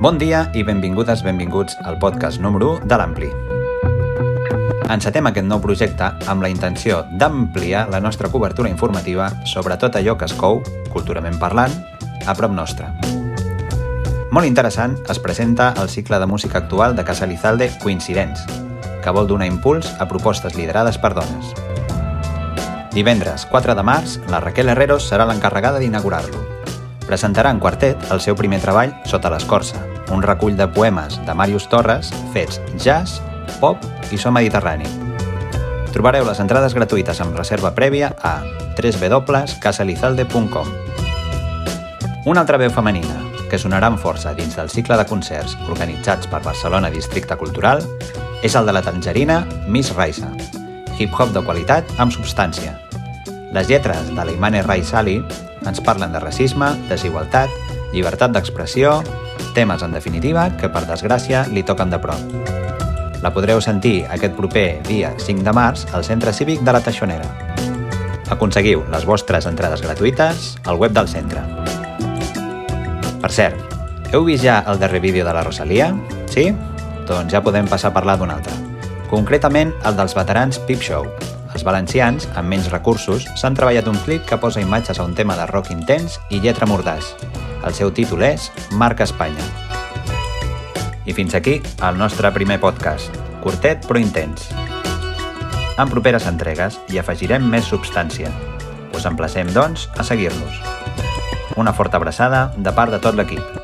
Bon dia i benvingudes, benvinguts al podcast número 1 de l'Ampli. Encetem aquest nou projecte amb la intenció d'ampliar la nostra cobertura informativa sobre tot allò que es cou, culturament parlant, a prop nostre. Molt interessant es presenta el cicle de música actual de Casa Lizalde Coincidents, que vol donar impuls a propostes liderades per dones. Divendres 4 de març, la Raquel Herreros serà l'encarregada d'inaugurar-lo. Presentarà en quartet el seu primer treball Sota l'escorça, un recull de poemes de Màrius Torres fets jazz, pop i so mediterrani. Trobareu les entrades gratuïtes amb reserva prèvia a www.casalizalde.com Una altra veu femenina, que sonarà amb força dins del cicle de concerts organitzats per Barcelona Districte Cultural, és el de la tangerina Miss Raisa, hip-hop de qualitat amb substància. Les lletres de l'Imane Raisali ens parlen de racisme, desigualtat, llibertat d'expressió, temes, en definitiva, que per desgràcia li toquen de prop. La podreu sentir aquest proper dia 5 de març al Centre Cívic de la Taixonera. Aconseguiu les vostres entrades gratuïtes al web del centre. Per cert, heu vist ja el darrer vídeo de la Rosalia? Sí? Doncs ja podem passar a parlar d'un altre. Concretament el dels veterans Pip Show, els valencians, amb menys recursos, s'han treballat un clip que posa imatges a un tema de rock intens i lletra mordàs. El seu títol és Marca Espanya. I fins aquí el nostre primer podcast, curtet però intens. En properes entregues hi afegirem més substància. Us emplacem, doncs, a seguir-nos. Una forta abraçada de part de tot l'equip.